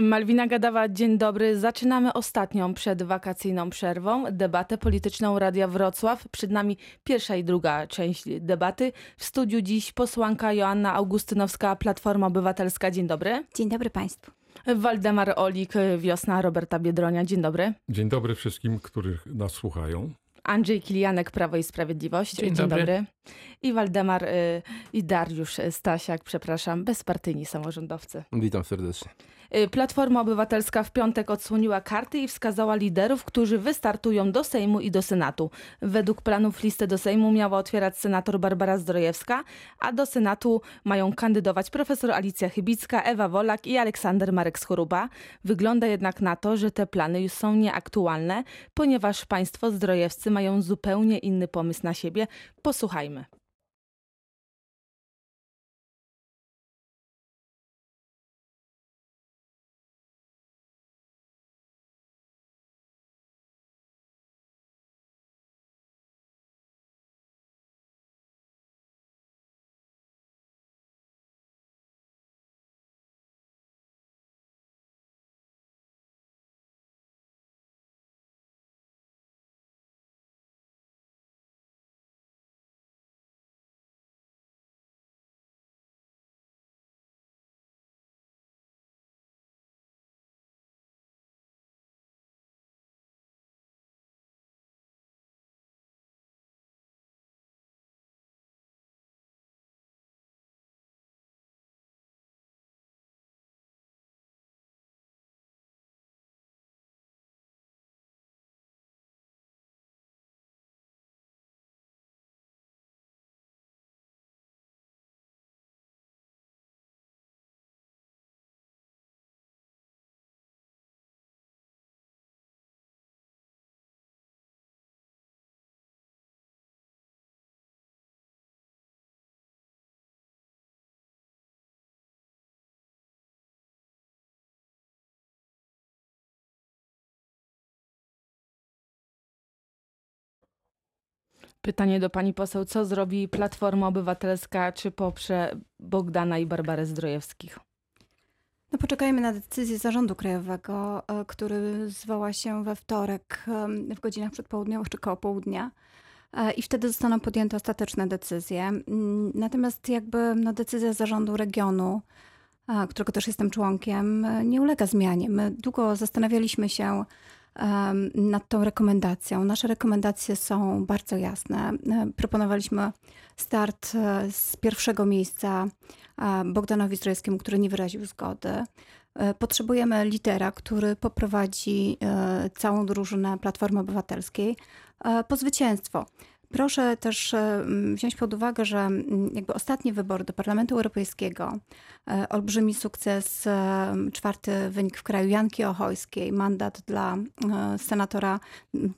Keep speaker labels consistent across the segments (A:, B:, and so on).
A: Malwina Gadawa, dzień dobry. Zaczynamy ostatnią przedwakacyjną przerwą debatę polityczną Radia Wrocław. Przed nami pierwsza i druga część debaty. W studiu dziś posłanka Joanna Augustynowska, Platforma Obywatelska. Dzień dobry.
B: Dzień dobry Państwu.
A: Waldemar Olik, Wiosna Roberta Biedronia. Dzień dobry.
C: Dzień dobry wszystkim, których nas słuchają.
A: Andrzej Kilianek, Prawo i Sprawiedliwość.
D: Dzień, Dzień dobry. dobry.
A: I Waldemar y, i Dariusz Stasiak, przepraszam, bezpartyjni samorządowcy.
D: Witam serdecznie.
A: Y, Platforma Obywatelska w piątek odsłoniła karty i wskazała liderów, którzy wystartują do Sejmu i do Senatu. Według planów listę do Sejmu miała otwierać senator Barbara Zdrojewska, a do Senatu mają kandydować profesor Alicja Chybicka, Ewa Wolak i Aleksander Marek Schoruba. Wygląda jednak na to, że te plany już są nieaktualne, ponieważ państwo zdrojewscy mają zupełnie inny pomysł na siebie. Posłuchajmy. Pytanie do pani poseł, co zrobi Platforma Obywatelska, czy poprze Bogdana i Barbarę Zdrojewskich?
B: No poczekajmy na decyzję Zarządu Krajowego, e, który zwoła się we wtorek w godzinach przedpołudniowych czy koło południa. E, I wtedy zostaną podjęte ostateczne decyzje. Mm, natomiast jakby no, decyzja zarządu regionu, e, którego też jestem członkiem, nie ulega zmianie. My długo zastanawialiśmy się, nad tą rekomendacją. Nasze rekomendacje są bardzo jasne. Proponowaliśmy start e, z pierwszego miejsca Bogdanowi Zdrojewskiemu, który nie wyraził zgody. E, potrzebujemy litera, który poprowadzi e, całą drużynę Platformy Obywatelskiej po zwycięstwo. Proszę też e, wziąć pod uwagę, że jakby ostatnie wybory do Parlamentu Europejskiego, e, olbrzymi sukces, e, czwarty wynik w kraju Janki Ochojskiej, mandat dla senatora,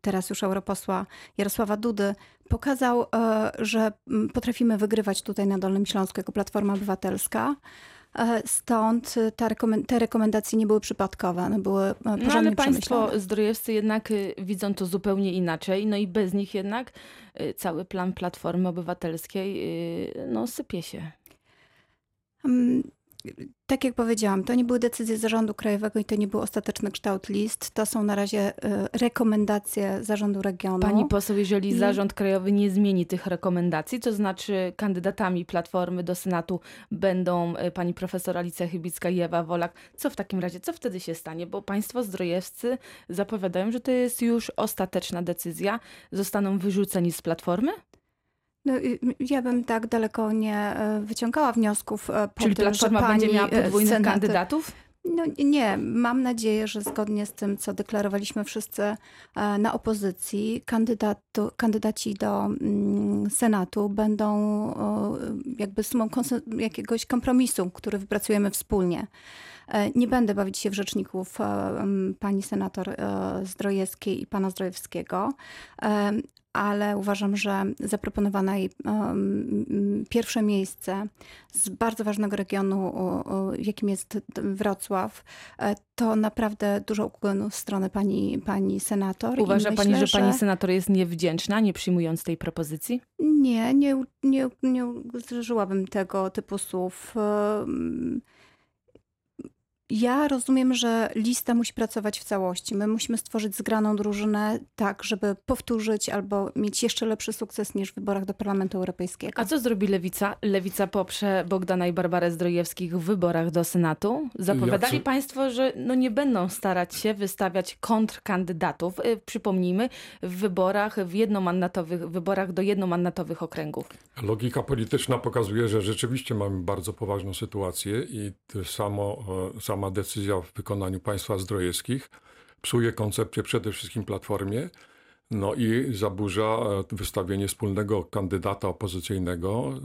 B: teraz już europosła Jarosława Dudy, pokazał, że potrafimy wygrywać tutaj na Dolnym Śląsku jako Platforma Obywatelska. E, stąd te rekomendacje nie były przypadkowe, one były porządnie no, ale
A: państwo zdrojewscy jednak y, widzą to zupełnie inaczej, no i bez nich jednak y, cały plan Platformy Obywatelskiej y, no, sypie się.
B: Tak jak powiedziałam, to nie były decyzje Zarządu Krajowego i to nie był ostateczny kształt list. To są na razie y, rekomendacje Zarządu Regionu.
A: Pani poseł, jeżeli I... Zarząd Krajowy nie zmieni tych rekomendacji, to znaczy kandydatami Platformy do Senatu będą y, pani profesor Alicja Chybicka i Ewa Wolak. Co w takim razie, co wtedy się stanie? Bo państwo zdrojewscy zapowiadają, że to jest już ostateczna decyzja. Zostaną wyrzuceni z Platformy?
B: No, ja bym tak daleko nie e, wyciągała wniosków e, po
A: Czyli
B: tym,
A: Platforma
B: że
A: będzie miała
B: e,
A: podwójnych senaty... kandydatów?
B: No nie, mam nadzieję, że zgodnie z tym, co deklarowaliśmy wszyscy na opozycji, kandydatu, kandydaci do mm, Senatu będą jakby sumą jakiegoś kompromisu, który wypracujemy wspólnie. Nie będę bawić się w rzeczników pani senator Zdrojewskiej i pana Zdrojewskiego, ale uważam, że zaproponowane jej pierwsze miejsce z bardzo ważnego regionu, jakim jest Wrocław, e, to naprawdę dużo ukłonu w stronę pani, pani senator.
A: Uważa myślę, pani, że, że pani senator jest niewdzięczna, nie przyjmując tej propozycji?
B: Nie, nie, nie, nie użyłabym tego typu słów Ja rozumiem, że lista musi pracować w całości. My musimy stworzyć zgraną drużynę tak, żeby powtórzyć albo mieć jeszcze lepszy sukces niż w wyborach do Parlamentu Europejskiego.
A: A co zrobi Lewica? Lewica poprze Bogdana i Barbarę Zdrojewskich w wyborach do Senatu. Zapowiadali
C: Jak
A: państwo, że no nie będą starać się wystawiać kontrkandydatów. Y, Przypomnijmy, w wyborach, w jednomandatowych wyborach do jednomandatowych okręgów.
C: Logika polityczna pokazuje, że rzeczywiście mamy bardzo poważną sytuację i to samo, e, sama decyzja w wykonaniu państwa zdrojewskich psuje koncepcję przede wszystkim Platformie, no i zaburza e, wystawienie wspólnego kandydata opozycyjnego e,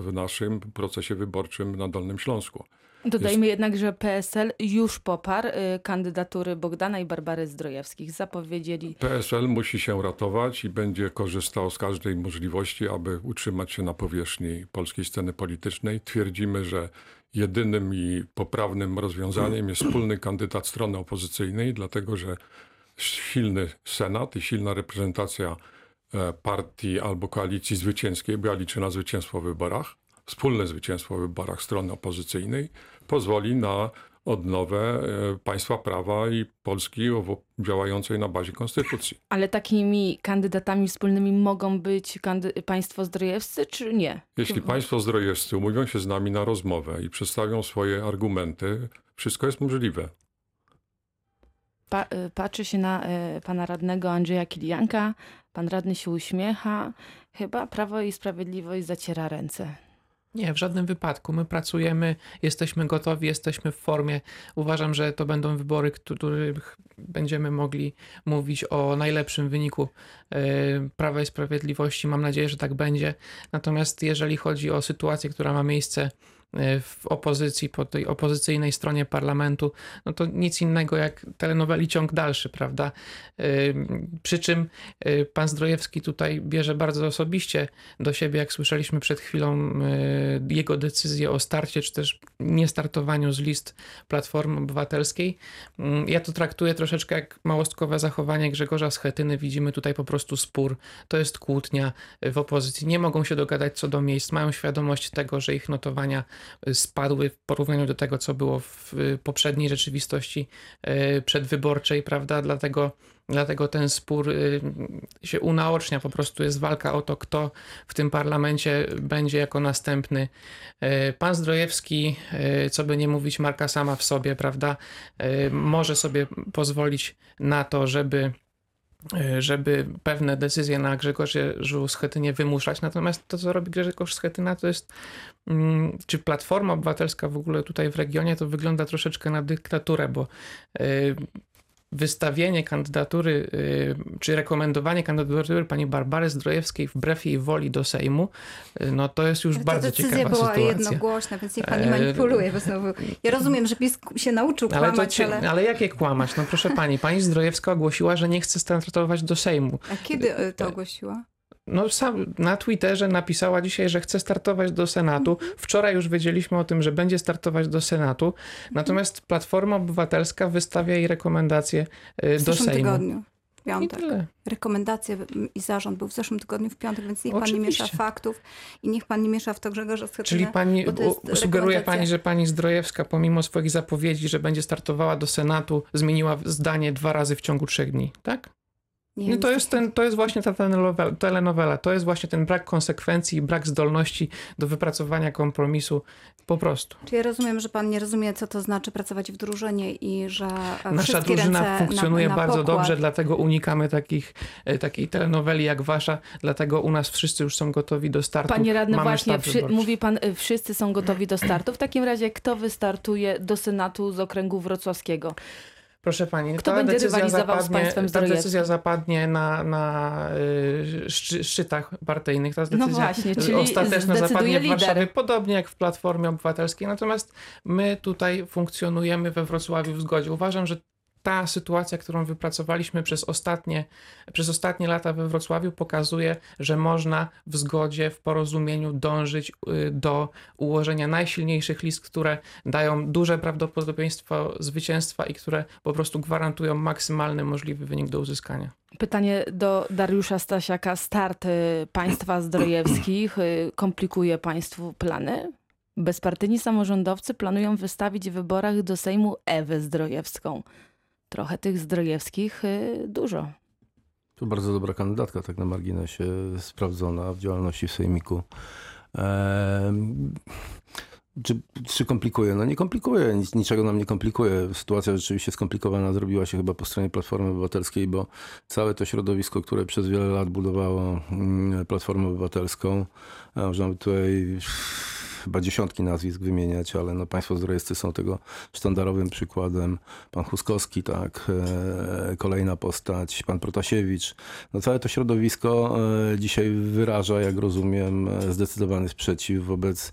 C: w naszym procesie wyborczym na Dolnym Śląsku.
A: Dodajmy jednak, że PSL już poparł y, kandydatury Bogdana i Barbary Zdrojewskich. Zapowiedzieli
C: PSL musi się ratować i będzie korzystał z każdej możliwości, aby utrzymać się na powierzchni polskiej sceny politycznej. Twierdzimy, że jedynym i poprawnym rozwiązaniem jest wspólny kandydat strony opozycyjnej, dlatego że silny Senat i silna reprezentacja e, partii albo koalicji zwycięskiej, bo ja liczę na zwycięstwo w wyborach, wspólne zwycięstwo w wyborach strony opozycyjnej, pozwoli na odnowę e, państwa prawa i Polski działającej na bazie konstytucji.
A: Ale takimi kandydatami wspólnymi mogą być państwo zdrojewscy, czy nie?
C: Jeśli państwo zdrojewscy umówią się z nami na rozmowę i przedstawią swoje argumenty, wszystko jest możliwe.
A: Pa- y, patrzy się na y, pana radnego Andrzeja Kilianka. Pan radny się uśmiecha. Chyba Prawo i Sprawiedliwość zaciera ręce.
D: Nie, w żadnym wypadku. My pracujemy, jesteśmy gotowi, jesteśmy w formie. Uważam, że to będą wybory, których będziemy mogli mówić o najlepszym wyniku e, Prawa i Sprawiedliwości. Mam nadzieję, że tak będzie. Natomiast jeżeli chodzi o sytuację, która ma miejsce w opozycji, po tej opozycyjnej stronie parlamentu, no to nic innego jak telenoweli ciąg dalszy, prawda? E, Przy czym e, pan Zdrojewski tutaj bierze bardzo osobiście do siebie, jak słyszeliśmy przed chwilą, e, jego decyzję o starcie, czy też niestartowaniu z list Platformy Obywatelskiej. Mm, Ja to traktuję troszeczkę jak małostkowe zachowanie Grzegorza Schetyny. Widzimy tutaj po prostu spór. To jest kłótnia w opozycji. Nie mogą się dogadać co do miejsc. Mają świadomość tego, że ich notowania spadły w porównaniu do tego, co było w poprzedniej rzeczywistości y, przedwyborczej, prawda? Dlatego Dlatego ten spór y, się unaocznia. Po prostu jest walka o to, kto w tym parlamencie będzie jako następny. Y, Pan Zdrojewski, co by nie mówić, marka sama w sobie, prawda, może sobie pozwolić na to, żeby żeby pewne decyzje na Grzegorzu Schetynie wymuszać. Natomiast to, co robi Grzegorz Schetyna, to jest, mm, czy Platforma Obywatelska w ogóle tutaj w regionie, to wygląda troszeczkę na dyktaturę, bo y, wystawienie kandydatury, y, czy rekomendowanie kandydatury pani Barbary Zdrojewskiej wbrew jej woli do Sejmu, y, no to jest już bardzo
B: decyzja
D: ciekawa
B: była
D: sytuacja.
B: jednogłośna, więc niech pani
D: E,
B: manipuluje. Bo znowu, ja rozumiem, że PiS się nauczył
D: Ale,
B: kłamać, ale...
D: ale jakie kłamać? No proszę pani, pani Zdrojewska ogłosiła, że nie chce startować do Sejmu.
B: A kiedy e, to ogłosiła?
D: No sam na Twitterze napisała dzisiaj, że chce startować do Senatu. Wczoraj już wiedzieliśmy o tym, że będzie startować do Senatu. Natomiast Platforma Obywatelska wystawia jej rekomendacje y,
B: W
D: do
B: zeszłym
D: Sejmu.
B: tygodniu, w piątek. Rekomendacje i zarząd był w zeszłym tygodniu w piątek, więc niech pan nie miesza
D: Oczywiście.
B: faktów i niech pan nie miesza w to Grzegorza Schetyna.
D: Czyli pani sugeruje pani, że pani Zdrojewska, pomimo swoich zapowiedzi, że będzie startowała do Senatu, zmieniła zdanie dwa razy w ciągu trzech dni, tak?
B: Nie
D: No to jest, ten, to jest właśnie ta telenowela, telenowela, to jest właśnie ten brak konsekwencji i brak zdolności do wypracowania kompromisu po prostu.
B: Czy ja rozumiem, że pan nie rozumie, co to znaczy pracować w drużynie i że e,
D: Nasza drużyna
B: ręce
D: funkcjonuje
B: na, na
D: bardzo
B: pokład.
D: dobrze, dlatego unikamy takich, e, takiej telenoweli jak wasza, dlatego u nas wszyscy już są gotowi do startu.
A: Panie radny,
D: Mamy
A: właśnie wszy- mówi pan, y, wszyscy są gotowi do startu. W takim razie kto wystartuje do Senatu z okręgu wrocławskiego?
D: Proszę pani,
A: Kto
D: ta
A: będzie
D: decyzja zapadnie, ta decyzja zapadnie na, na y, szczy, szczytach partyjnych. Ta decyzja
A: właśnie, czyli
D: ostateczna zapadnie w
A: lider.
D: Warszawie, podobnie jak w Platformie Obywatelskiej. Natomiast my tutaj funkcjonujemy we Wrocławiu w zgodzie. Uważam, że ta sytuacja, którą wypracowaliśmy przez ostatnie, przez ostatnie lata we Wrocławiu, pokazuje, że można w zgodzie, w porozumieniu dążyć y, do ułożenia najsilniejszych list, które dają duże prawdopodobieństwo zwycięstwa i które po prostu gwarantują maksymalny możliwy wynik do uzyskania.
A: Pytanie do Dariusza Stasiaka. Start y, państwa zdrojewskich y, komplikuje państwu plany? Bezpartyjni samorządowcy planują wystawić w wyborach do Sejmu Ewę Zdrojewską. Trochę tych Zdrojewskich y, dużo.
E: To bardzo dobra kandydatka, tak na marginesie, sprawdzona w działalności w Sejmiku. Czy, czy komplikuje? No nie komplikuje, nic, niczego nam nie komplikuje. Sytuacja rzeczywiście skomplikowana zrobiła się chyba po stronie Platformy Obywatelskiej, bo całe to środowisko, które przez wiele lat budowało mm, Platformę Obywatelską, można by tutaj chyba dziesiątki nazwisk wymieniać, ale no państwo zdrojewscy są tego sztandarowym przykładem. Pan Huskowski, tak, e, kolejna postać, pan Protasiewicz. No całe to środowisko e, dzisiaj wyraża, jak rozumiem, e, zdecydowany sprzeciw wobec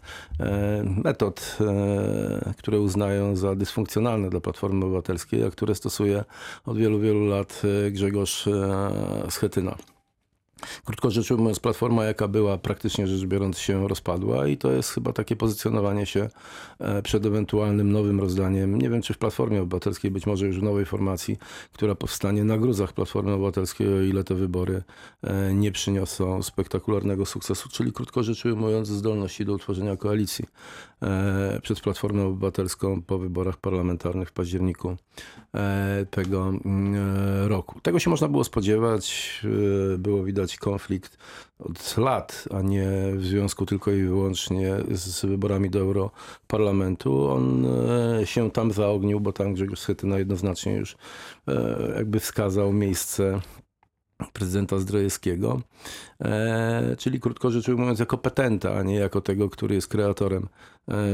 E: metod, które uznają za dysfunkcjonalne dla Platformy Obywatelskiej, a które stosuje od wielu, wielu lat Grzegorz Schetyna. Krótko rzecz ujmując, platforma jaka była, praktycznie rzecz biorąc się rozpadła i to jest chyba takie pozycjonowanie się e, przed ewentualnym nowym rozdaniem. Nie wiem, czy w Platformie Obywatelskiej, być może już w nowej formacji, która powstanie na gruzach Platformy Obywatelskiej, o ile te wybory e, nie przyniosą spektakularnego sukcesu, czyli krótko rzecz ujmując, zdolności do utworzenia koalicji e, przed Platformą Obywatelską po wyborach parlamentarnych w październiku tego mm, roku. Tego się można było spodziewać. Było widać konflikt od lat, a nie w związku tylko i wyłącznie z wyborami do Europarlamentu. On e, się tam zaognił, bo tam Grzegorz Schetyna jednoznacznie już e, jakby wskazał miejsce prezydenta Zdrojewskiego, e, czyli krótko rzecz ujmując jako petenta, a nie jako tego, który jest kreatorem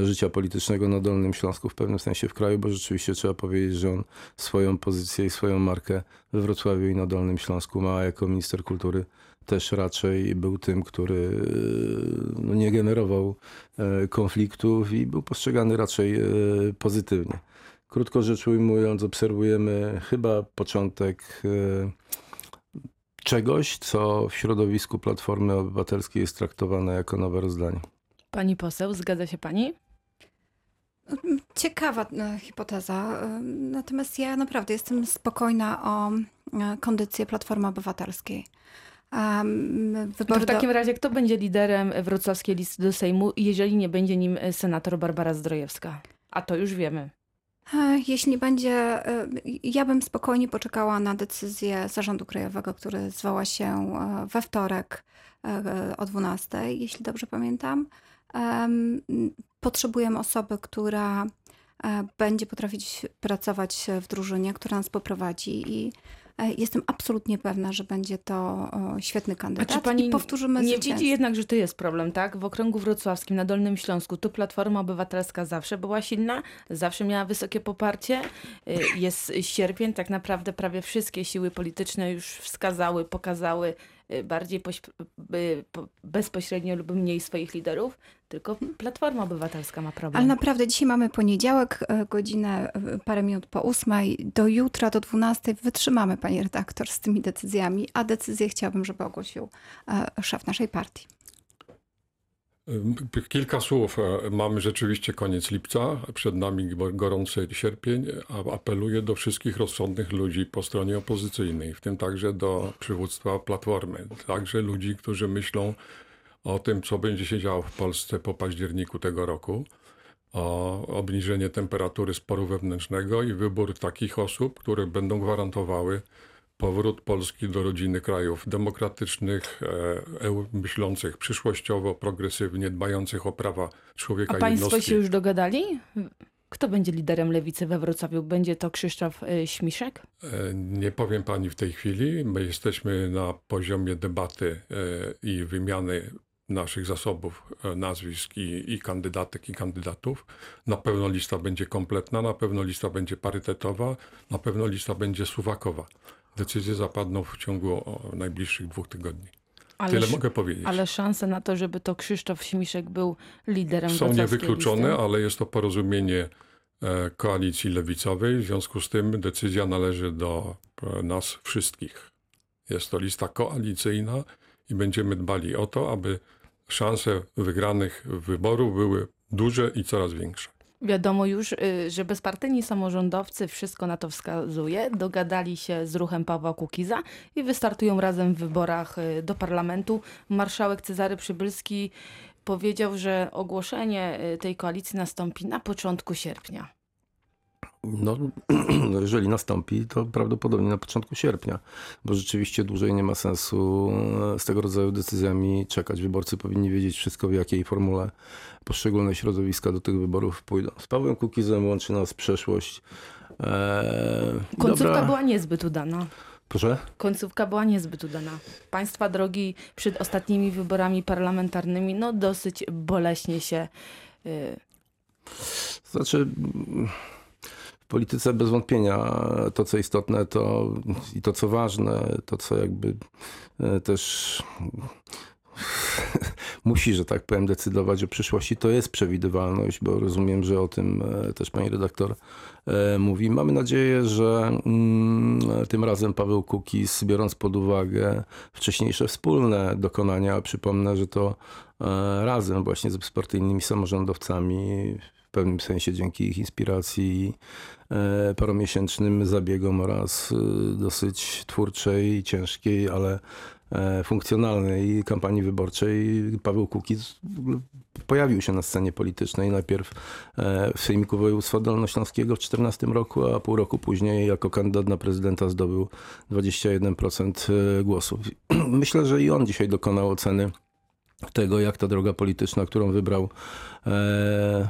E: życia politycznego na Dolnym Śląsku w pewnym sensie w kraju, bo rzeczywiście trzeba powiedzieć, że on swoją pozycję i swoją markę we Wrocławiu i na Dolnym Śląsku ma jako minister kultury też raczej był tym, który e, no, nie generował e, konfliktów i był postrzegany raczej e, pozytywnie. Krótko rzecz ujmując, obserwujemy chyba początek czegoś, co w środowisku Platformy Obywatelskiej jest traktowane jako nowe rozdanie.
A: Pani poseł, zgadza się pani?
B: Ciekawa hipoteza. Natomiast ja naprawdę jestem spokojna o kondycję Platformy Obywatelskiej.
A: Um, w takim do... razie kto będzie liderem wrocławskiej listy do Sejmu, jeżeli nie będzie nim e, senator Barbara Zdrojewska? A to już wiemy.
B: E, jeśli będzie, e, ja bym spokojnie poczekała na decyzję Zarządu Krajowego, który zwoła się we wtorek o 12, jeśli dobrze pamiętam. Potrzebujemy osoby, która będzie potrafić pracować w drużynie, która nas poprowadzi i jestem absolutnie pewna, że będzie to świetny kandydat.
A: A czy pani I powtórzymy nie widzi jednak, że to jest problem, tak? W okręgu wrocławskim, na Dolnym Śląsku, tu Platforma Obywatelska zawsze była silna, zawsze miała wysokie poparcie. Y, jest sierpień, tak naprawdę prawie wszystkie siły polityczne już wskazały, pokazały bardziej bezpośrednio lub mniej swoich liderów, tylko Platforma Obywatelska ma problem.
B: Ale naprawdę dzisiaj mamy poniedziałek, e, godzinę e, parę minut po ósmej. Do jutra, do dwunastej wytrzymamy, pani redaktor, z tymi decyzjami, a decyzję chciałabym, żeby ogłosił e, szef naszej partii.
C: Kilka słów. Mamy rzeczywiście koniec lipca, przed nami gorący sierpień. Apeluję do wszystkich rozsądnych ludzi po stronie opozycyjnej, w tym także do przywództwa Platformy, także ludzi, którzy myślą o tym, co będzie się działo w Polsce po październiku tego roku, o obniżenie temperatury sporu wewnętrznego i wybór takich osób, które będą gwarantowały powrót Polski do rodziny krajów demokratycznych, e, myślących przyszłościowo, progresywnie, dbających o prawa człowieka
A: A państwo jednostki. się już dogadali? Kto będzie liderem lewicy we Wrocławiu? Będzie to Krzysztof e, Śmiszek?
C: E, nie powiem pani w tej chwili. My jesteśmy na poziomie debaty i wymiany naszych zasobów nazwisk i, i kandydatek i kandydatów. Na pewno lista będzie kompletna, na pewno lista będzie parytetowa, na pewno lista będzie suwakowa. Decyzje zapadną w ciągu najbliższych dwóch tygodni. Ale, Tyle mogę powiedzieć.
A: Ale szanse na to, żeby to Krzysztof Śmiszek był liderem
C: Są niewykluczone, listy? ale jest to porozumienie e, koalicji lewicowej. W związku z tym decyzja należy do e, nas wszystkich. Jest to lista koalicyjna i będziemy dbali o to, aby szanse wygranych wyborów były duże i coraz większe.
A: Wiadomo już, y, że bezpartyjni samorządowcy, wszystko na to wskazuje, dogadali się z ruchem Pawła Kukiza i wystartują razem w wyborach y, do parlamentu. Marszałek Cezary Przybylski powiedział, że ogłoszenie y, tej koalicji nastąpi na początku sierpnia.
E: No, no, jeżeli nastąpi, to prawdopodobnie na początku sierpnia, bo rzeczywiście dłużej nie ma sensu e, z tego rodzaju decyzjami czekać. Wyborcy powinni wiedzieć wszystko, w jakiej formule poszczególne środowiska do tych wyborów pójdą. Z Pawłem Kukizem łączy nas przeszłość. Eee,
A: Końcówka
E: dobra.
A: była niezbyt udana.
E: Proszę?
A: Końcówka była niezbyt udana. Państwa drogi przed ostatnimi wyborami parlamentarnymi, no dosyć boleśnie się y,
E: Znaczy, polityce bez wątpienia to, co istotne to, i to, co ważne, to, co jakby e, też musi, że tak powiem, decydować o przyszłości, to jest przewidywalność, bo rozumiem, że o tym e, też pani redaktor e, mówi. Mamy nadzieję, że mm, tym razem Paweł Kukiz, biorąc pod uwagę wcześniejsze wspólne dokonania, przypomnę, że to razem właśnie z bezpartyjnymi samorządowcami, w pewnym sensie dzięki ich inspiracji e, paromiesięcznym zabiegom oraz e, dosyć twórczej, ciężkiej, ale e, funkcjonalnej kampanii wyborczej Paweł Kukiz pojawił się na scenie politycznej. Najpierw w Sejmiku Województwa Dolnośląskiego w 2014 roku, a pół roku później jako kandydat na prezydenta zdobył 21% głosów. Myślę, że i on dzisiaj dokonał oceny tego, jak ta droga polityczna, którą wybrał e,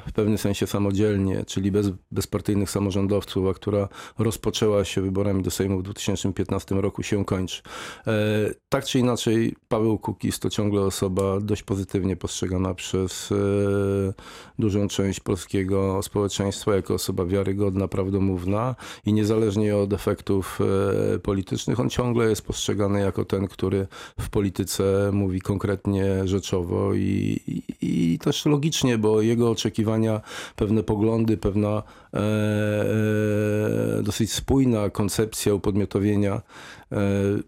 E: w pewnym sensie samodzielnie, czyli bez bezpartyjnych samorządowców, a która rozpoczęła się wyborami do Sejmu w 2015 roku, się kończy. E, tak czy inaczej, Paweł Kukiz to ciągle osoba dość pozytywnie postrzegana przez e, dużą część polskiego społeczeństwa jako osoba wiarygodna, prawdomówna i niezależnie od efektów politycznych, on ciągle jest postrzegany jako ten, który w polityce mówi konkretnie, rzeczowo i, i, i też logicznie, bo jego oczekiwania, pewne poglądy, pewna e, e, dosyć spójna koncepcja upodmiotowienia e,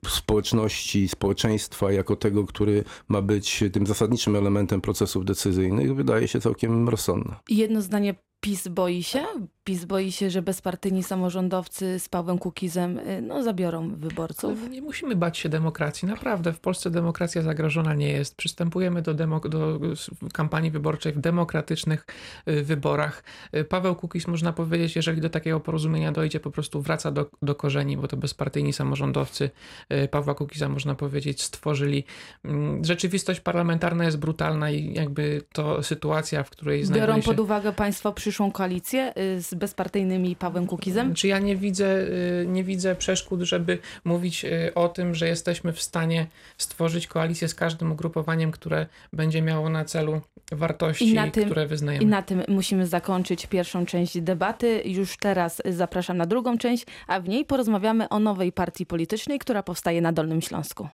E: społeczności, społeczeństwa jako tego, który ma być tym zasadniczym elementem procesów decyzyjnych, wydaje się całkiem rozsądna.
A: I jedno zdanie, PiS boi się? PiS boi się, że bezpartyjni samorządowcy z Pawłem Kukizem y, no, zabiorą wyborców.
D: Ale nie musimy bać się demokracji. Naprawdę, w Polsce demokracja zagrożona nie jest. Przystępujemy do, do kampanii wyborczej w demokratycznych y, wyborach. Y, Paweł Kukiz, można powiedzieć, jeżeli do takiego porozumienia dojdzie, po prostu wraca do, do korzeni, bo to bezpartyjni samorządowcy Pawła Kukiza, można powiedzieć, stworzyli. Mm, Rzeczywistość parlamentarna jest brutalna i jakby to sytuacja, w której znajduje
A: Biorą
D: się...
A: pod uwagę państwo przyszłą koalicję y, z bezpartyjnymi Pawłem Kukizem?
D: Czy ja nie widzę, y, nie widzę przeszkód, żeby mówić y, o tym, że jesteśmy w stanie stworzyć koalicję z każdym ugrupowaniem, które będzie miało na celu wartości,
A: tym-
D: które wyznajemy.
A: I na tym musimy zakończyć pierwszą część debaty. Już teraz zapraszam na drugą część, a w niej porozmawiamy o nowej partii politycznej, która powstaje na Dolnym Śląsku.